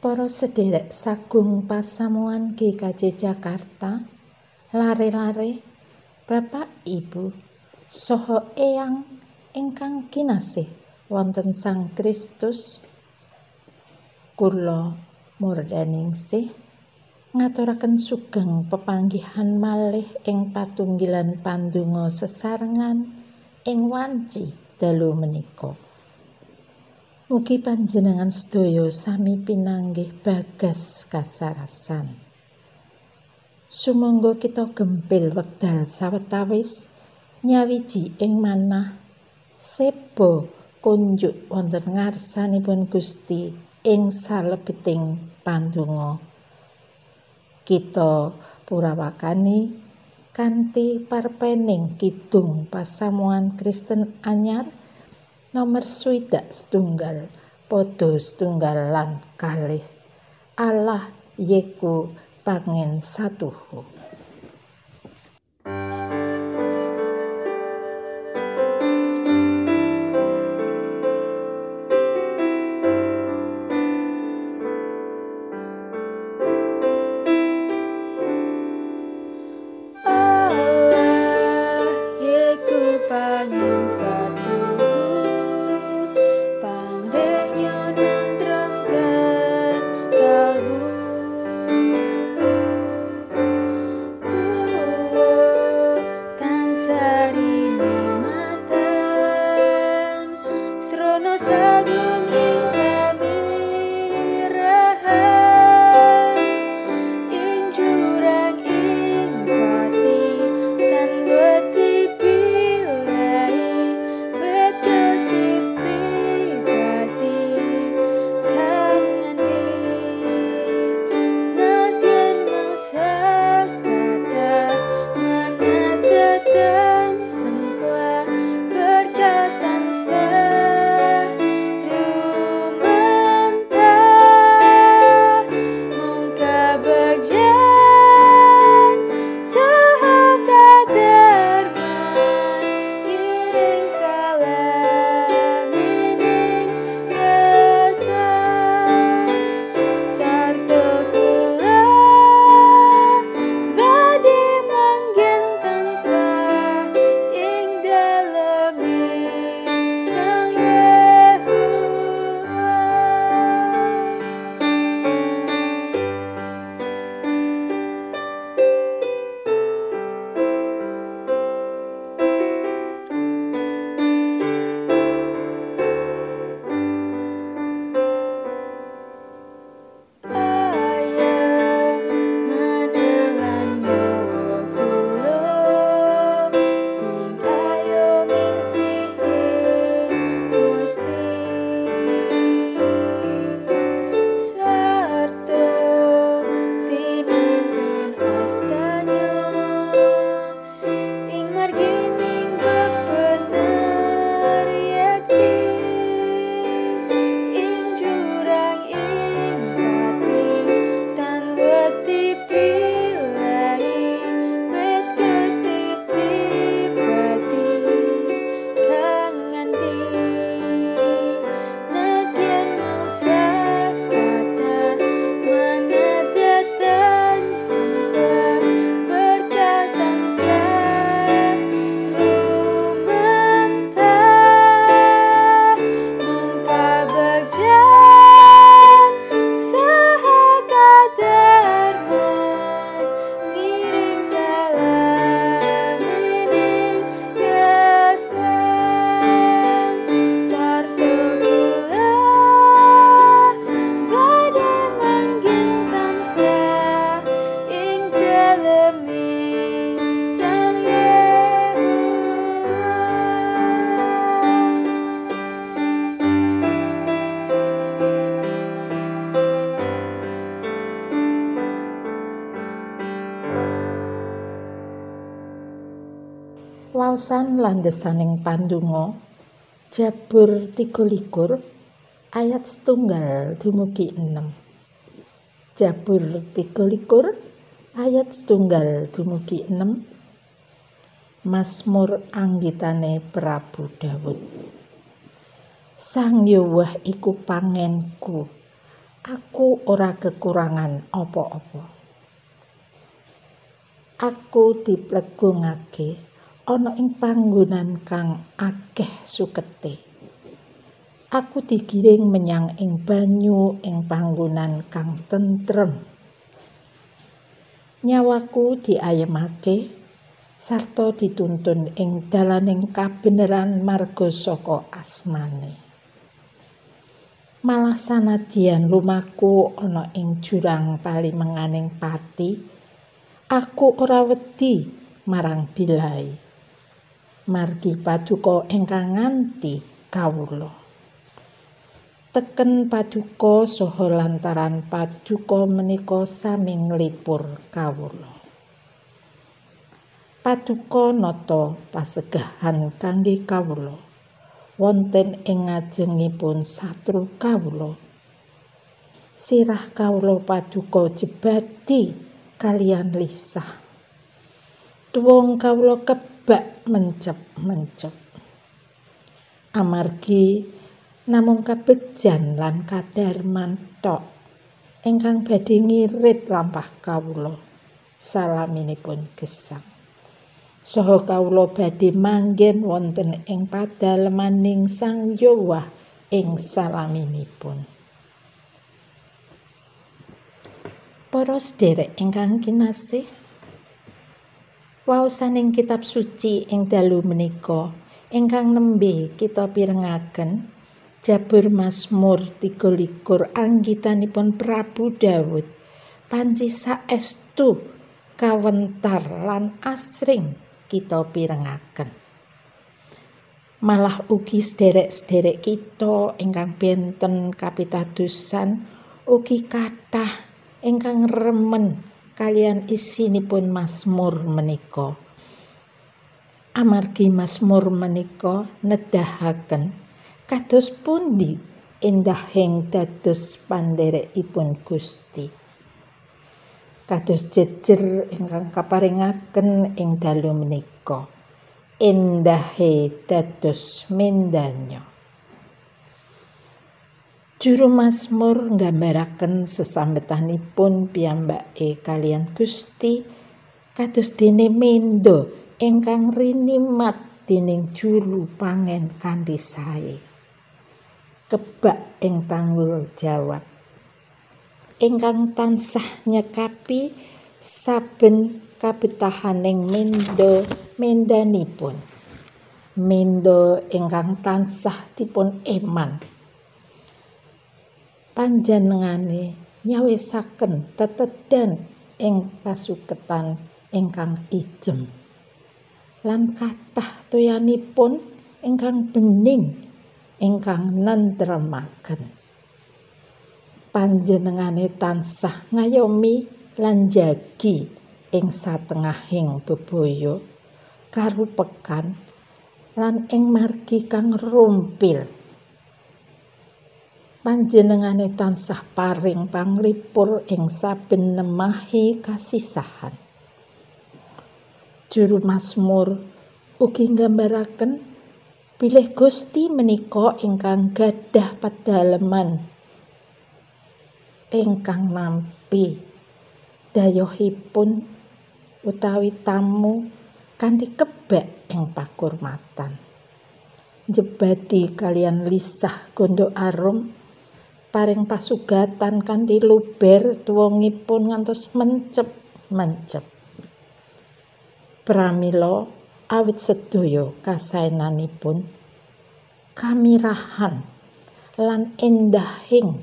Para sederek sagung pasamuan GKJ Jakarta, lare-lare, Bapak Ibu, saha eyang ingkang kinasih wonten Sang Kristus. Kula murdaningsih ngaturaken sugeng pepanggihan malih ing patunggilan pandonga sesarengan ing wanci dalu menika. Mugi panjenengan sedaya sami pinanggih bagas kasarasan. Sumangga kita gempil wekdal sawetawis nyawiji ing manah seba kunjuk wonten ngarsanipun Gusti ing salebeting pandonga. Kita purawakani kanthi parpening kidung pasamuan Kristen anyar nomor swidak setunggal padha setunggal lan kalih. Allah yeku pangen satuhu waosan landhesaning pandonga Jabur 33 ayat setunggal dumugi 6 Jabur 33 ayat setunggal dumugi 6 Mazmur anggitane Prabu Daud Sang Yowah iku pangenku aku ora kekurangan apa-apa. Aku diplegungake ana ing panggonan kang akeh sukete. Aku digiring menyang ing banyu ing panggonan kang tentrem. Nyawaku diayemake sarta dituntun ing dalaning kabeneran marga saka asmane. malah sanadyan lumaku ana ing jurang palimenganing pati aku ora wedi marang bilai margi paduka ingkang nganti kawula. Teken paduka saha lantaran paduka menika sami nglipur kawula. Paduka nata pasegahan kangge kawula. Wonten ing ngajengipun satru kawula. Sirah kawula paduka jebati kalian lisah. Tuwung kawula kebak mencep-mencep amargi namung kabejan lan kadarman tok ingkang badhe ngirit lampah kawula. Salaminipun gesang. Saha kawula badhe manggen wonten ing padalemaning Sang Yowah ing salaminipun. Para sederek ingkang kinasih, waosaning kitab suci ing dalu menika ingkang nembe kita pirengaken Jabur Mazmur 33 anggitanipun Prabu Daud panci saestu kawentar lan asring kita pirengaken. Malah ugi sederek-sederek kita ingkang benten kapitadosan ugi kathah ingkang remen kalian isinipun Mazmur menika. Amargi Mazmur menika nedahaken kados pundi endahing dados pandherekipun Gusti. kados jejer ingkang kaparingaken ing dalu menika endahe dados mendanyo Juru Mazmur nggambaraken sesambetanipun piyambake kalian Gusti kados dene mendo ingkang rinimat dening juru pangen kanthi sae. Kebak ing tanggul jawab. Ingkang tansah nyekapi saben kabetahaning mendo mendanipun. Mendo ingkang tansah dipun eman panjenengane nyawisaken tetedan ing pasuketan ingkang ijem. Lan kathah toyanipun ingkang bening ingkang nentremaken panjenengane tansah ngayomi lan jagi ing satengahing bebaya karupekan lan ing margi kang rumpil panjenengane tansah paring panglipur ing saben nemahi kasisahan. Juru masmur ugi nggambaraken bilih Gusti menika ingkang gadah pedaleman ingkang nampi dayohipun utawi tamu kanthi kebek ing pakurmatan. Jebati kalian lisah gondo arum paring pasugatan kanthi luber tuwungipun ngantos mencep-mencep pramila awit sedaya kasaenanipun kamirahan lan endahing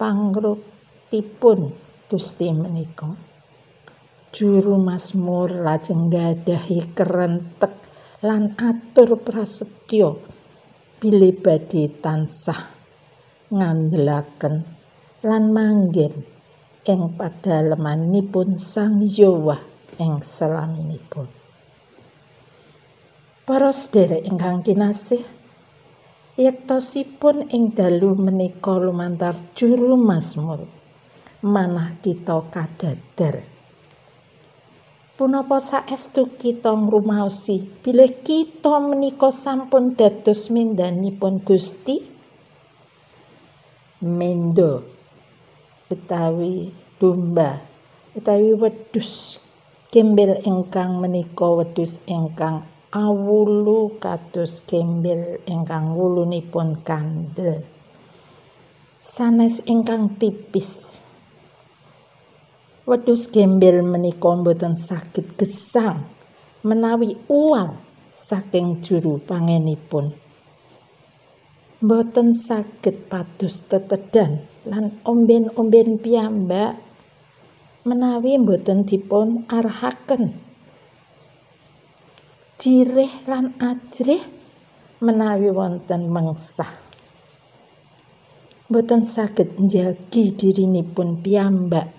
pangrup pun Gusti menika. Juru Mazmur lajeng gadahi kerentek lan atur prasetyo bilih badhe tansah ngandelaken lan manggen ing padalemanipun Sang Yowah ing salaminipun para sederek ingkang kinasih yektosipun ing dalu menika lumantar juru Mazmur manah kita kadadar. Punapa saestu kita ngrumaosi bilih kita menika sampun dados mindanipun Gusti? Mendo utawi domba utawi wedhus. Gembel ingkang menika wedhus ingkang awulu kados gembel ingkang wulunipun kandel. Sanes ingkang tipis. Wedhus gembel menika boten saged gesang menawi uang saking juru pangenipun boten saged pados tetedan. Lan omben-omben piyambak menawi boten dipun arahaken jireh lan ajrih menawi wonten mengsah. Boten saged njagi dirinipun piyambak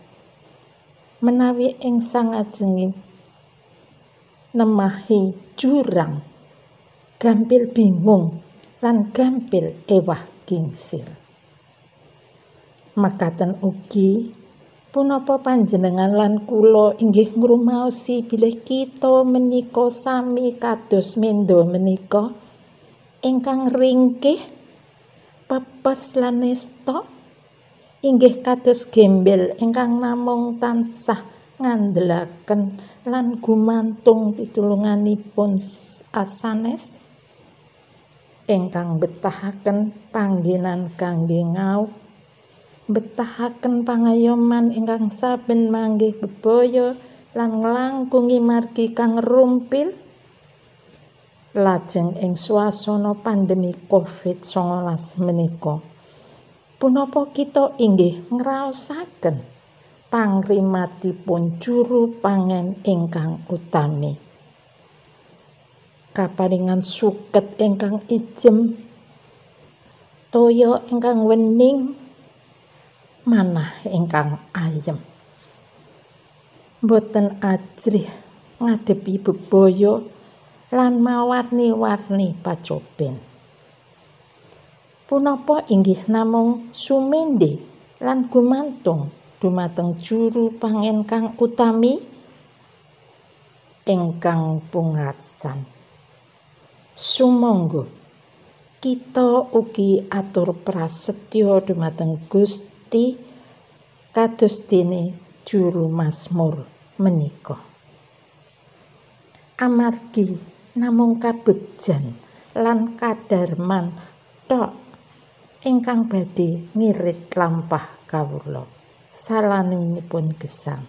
menawi ing sangajenging nemahi jurang gampil bingung lan gampil ewah gingsir. Makaten ugi punapa panjenengan lan kula inggih ngrumaosi bilih kita menika sami kados mendo menika ingkang ringkih pepes lan nesta inggih kados gembel ingkang namung tansah ngandelaken lan gumantung pitulunganipun asanes ingkang betahaken panggenan kangge ngau. Betahaken pangayoman ingkang saben manggih bebaya lan nglangkungi margi kang rumpil lajeng ing swasana pandemi Covid-19 menika punapa kita inggih ngraosaken pangrimatipun juru pangen ingkang utami kaparingan suket ingkang ijem toya ingkang wening manah ingkang ayem. Boten ajrih ngadepi bebaya lan mawarni-warni pacoben punapa inggih namung sumende lan gumantung dumateng juru pangen kang utami ingkang pungasan sumangga. Kita ugi atur prasetyo dumateng Gusti kados dene juru masmur menika. Amargi namung kabegjan lan kadarman tok ingkang badhe ngirit lampah kawula. Salanipun gesang.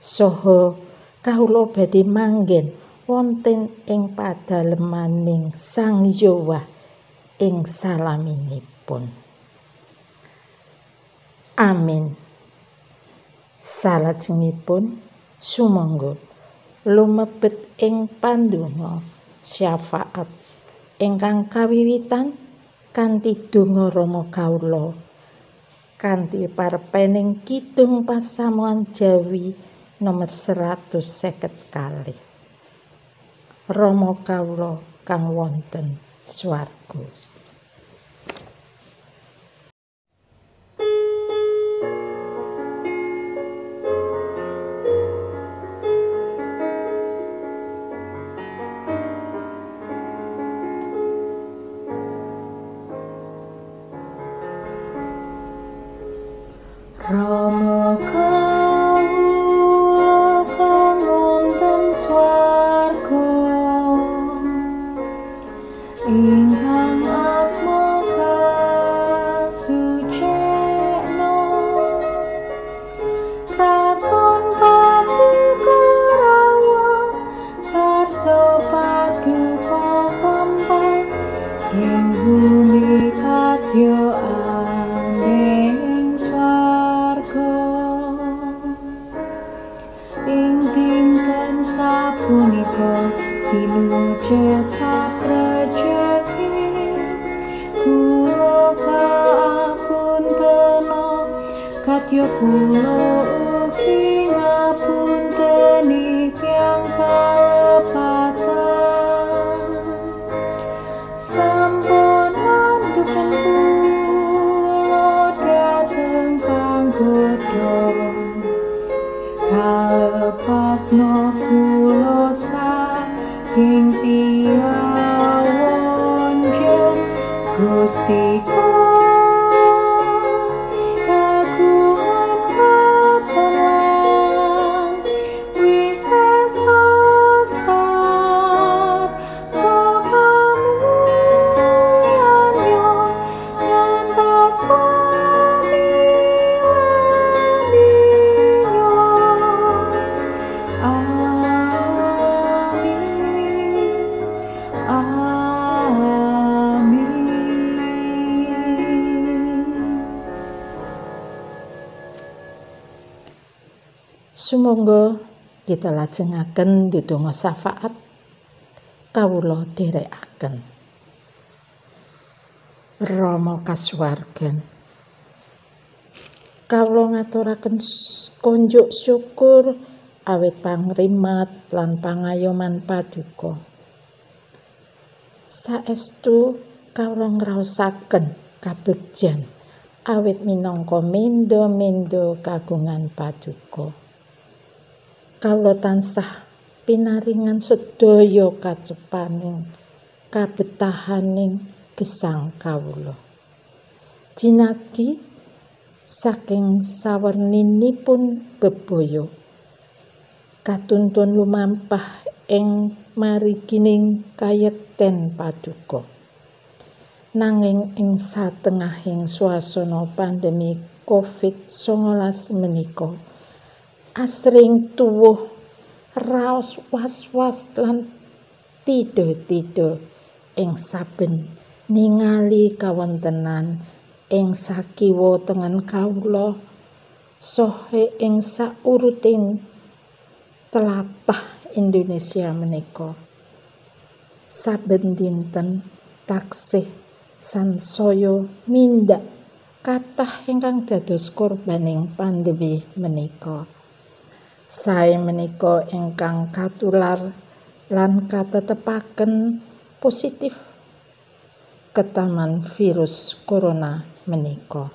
Saha kawula badhe manggen wonten ing padalemaning Sang Yowah ing salaminipun. Amin. Salajengipun sumangga lumebet ing pandonga syafaat ingkang kawiwitan kanthi donga Rama kawula kanthi parpening kidung pasamuan Jawi nomor 150 kalih. Rama kawula kang wonten swarga. Sumangga kita lajengaken ndedonga syafaat kawula dherekaken. Rama kasuwargan. Kawula ngaturaken konjuk syukur awit pangrimat lan pangayoman paduka. Saestu kawula ngraosaken kabegjan awit minangka mendo-mendo kagungan paduka. Kawula tansah pinaringan sedaya kacepaning kabetahaning gesang kawula. Jinaki saking sawerninipun bebaya katuntun lumampah ing marigining kayekten paduka. Nanging ing satengahing swasana pandemi COVID-19 menika asring tuwuh raos was-was lan tido-tido ing saben ningali kawontenan ing sakiwa tengen kawula sohe ing sauruting telatah Indonesia menika saben dinten taksih sansaya mindak kathah ingkang dados korbaning pandemi menika. Sae menika ingkang katular lan katetepaken positif ketaman virus corona menika.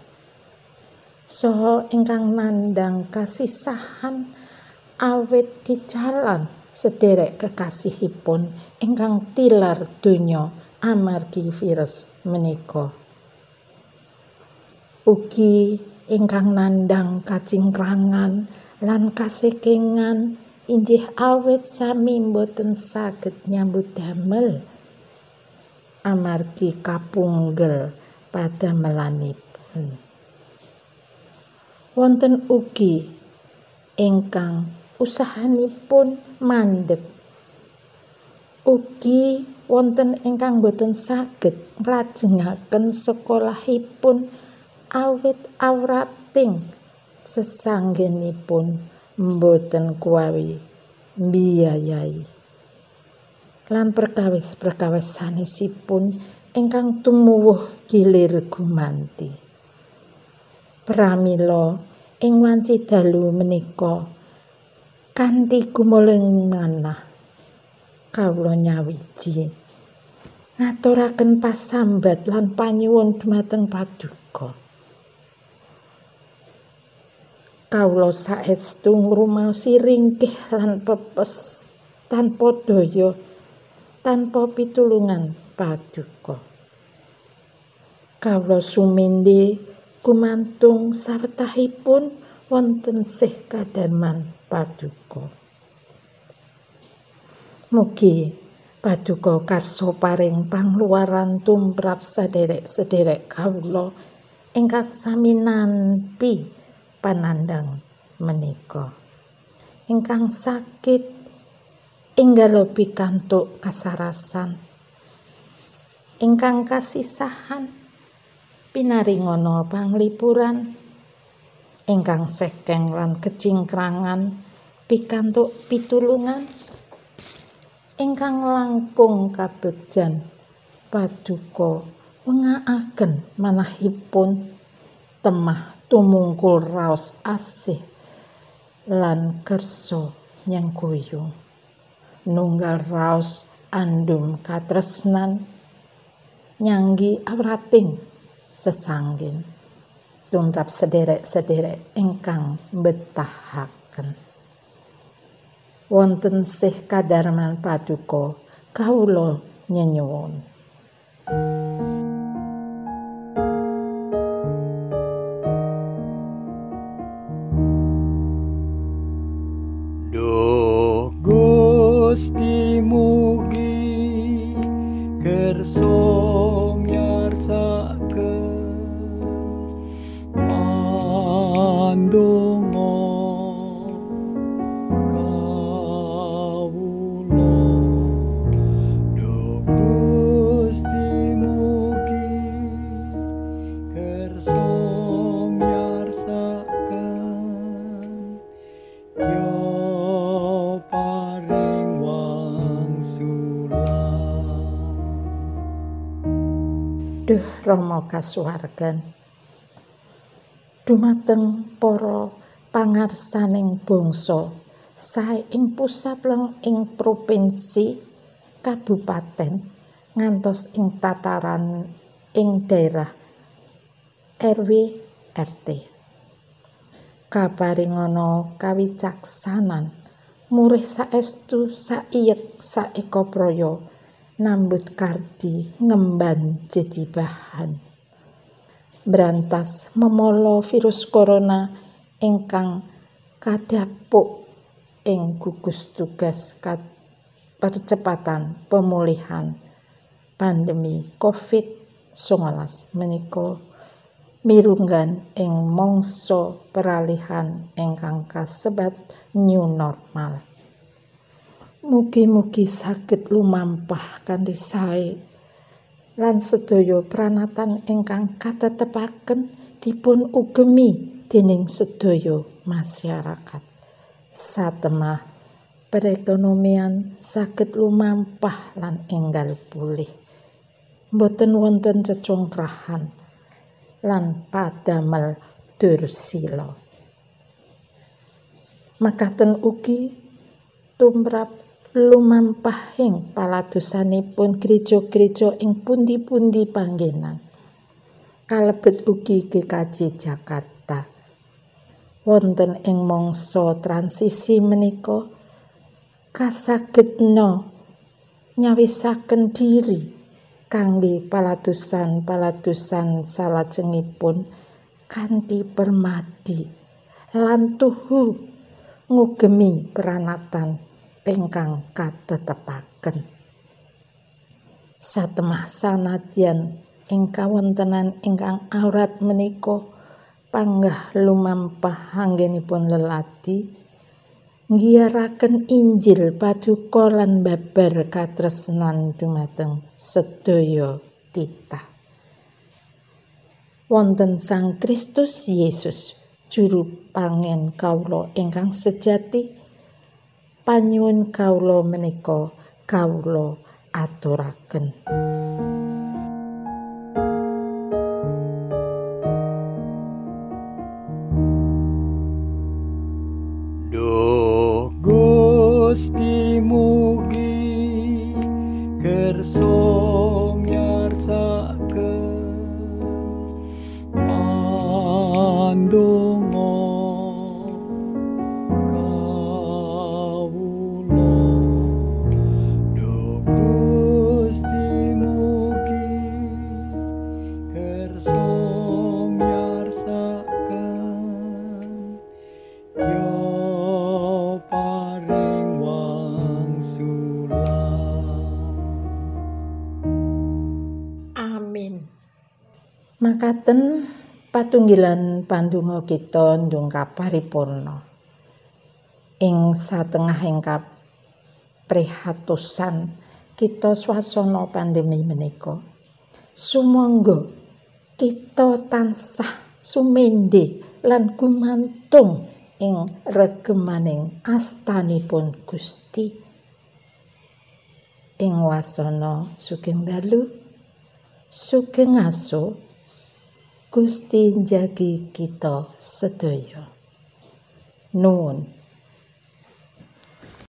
Saha ingkang nandang kasisahan awit dijalan sederek kekasihipun ingkang tilar donya amargi virus menika. Ugi ingkang nandang kacingkrangan lan kasekengan injih awet sami boten saged nyambut damel. Amargi kapunggel pada melanipun wonten ugi ingkang usahanipun mandek. Ugi wonten ingkang boten saged nglajengaken sekolahipun awit awrating sesanggenipun mboten kuwi biayai lan perkawis-perkawis sanesipun ingkang tumuwuh gilir gumanti. Pramila ing wanci dalu menika kanthi gumuleng manah kawula nyawiji. Ngaturaken pasambat lan panyuwun dumateng paduka kawula saestu ngrumaosi ringkih lan pepes tanpa daya tanpa pitulungan paduka. Kawula sumindi gumantung sawetahipun wonten sih kadarman paduka. Mugi paduka karso paring pangluaran tumrap sederek-sederek kawula ingkang sami nampi panandang menika. Ingkang sakit enggal pikantuk kasarasan. Ingkang kasisahan pinaringono panglipuran. Ingkang sekeng lan kecingkrangan pikantuk pitulungan. Ingkang langkung kabegjan paduka wengaaken manahipun temah tumungkul raos asih lan kersa nyengkuyung nunggal raos andum katresnan nyanggi awrating sesanggen tumrap sederek-sederek ingkang betahaken wonten sih kadarman paduka kawula nyenyuwun Rama kasuwargan. Dumateng para pangarsaning bangsa sae ing pusat lan ing provinsi kabupaten ngantos ing tataran ing daerah RW RT. Kaparingana kawicaksanan murih saestu saiyek saeka praya nambut kardi ngemban jejibahan berantas memolo virus corona ingkang kadapuk ing gugus tugas percepatan pemulihan pandemi COVID-19 menika mirunggan ing mangsa peralihan ingkang kasebat new normal. Mugi-mugi saged lumampah kanthi sae lan sedaya pranatan ingkang katetepaken dipun ugemi dening sedaya masyarakat. Satemah perekonomian saged lumampah lan enggal pulih. Mboten wonten cecongkrahan lan padamel dursila. Makaten ugi tumrap lumampahing paladosanipun gereja-gereja ing pundi-pundi panggenan. Kalebet ugi GKJ Jakarta. Wonten ing mangsa transisi menika kasagedna nyawisaken diri kangge paladosan-paladosan salajengipun kanthi permadi lan tuhu ngugemi peranatan ingkang katetepaken. Satemah sanadyan ing kawontenan ingkang aurat menika panggah lumampah anggenipun lelati nggiyaraken Injil paduka lan babar katresnan dumateng sedaya titah. Wonten Sang Kristus Yesus juru pangen kawula ingkang sejati panyuwun kawula menika kawula aturaken makaten patunggilan pandonga kita ndongkap paripurna ing satengahing kaprihatosan kita swasana pandemi menika. Sumangga kita tansah sumende lan gumantung ing regemaning astanipun Gusti. Ing wasana sugeng dalu sugeng aso Gusti njagi kita sedaya. Nuwun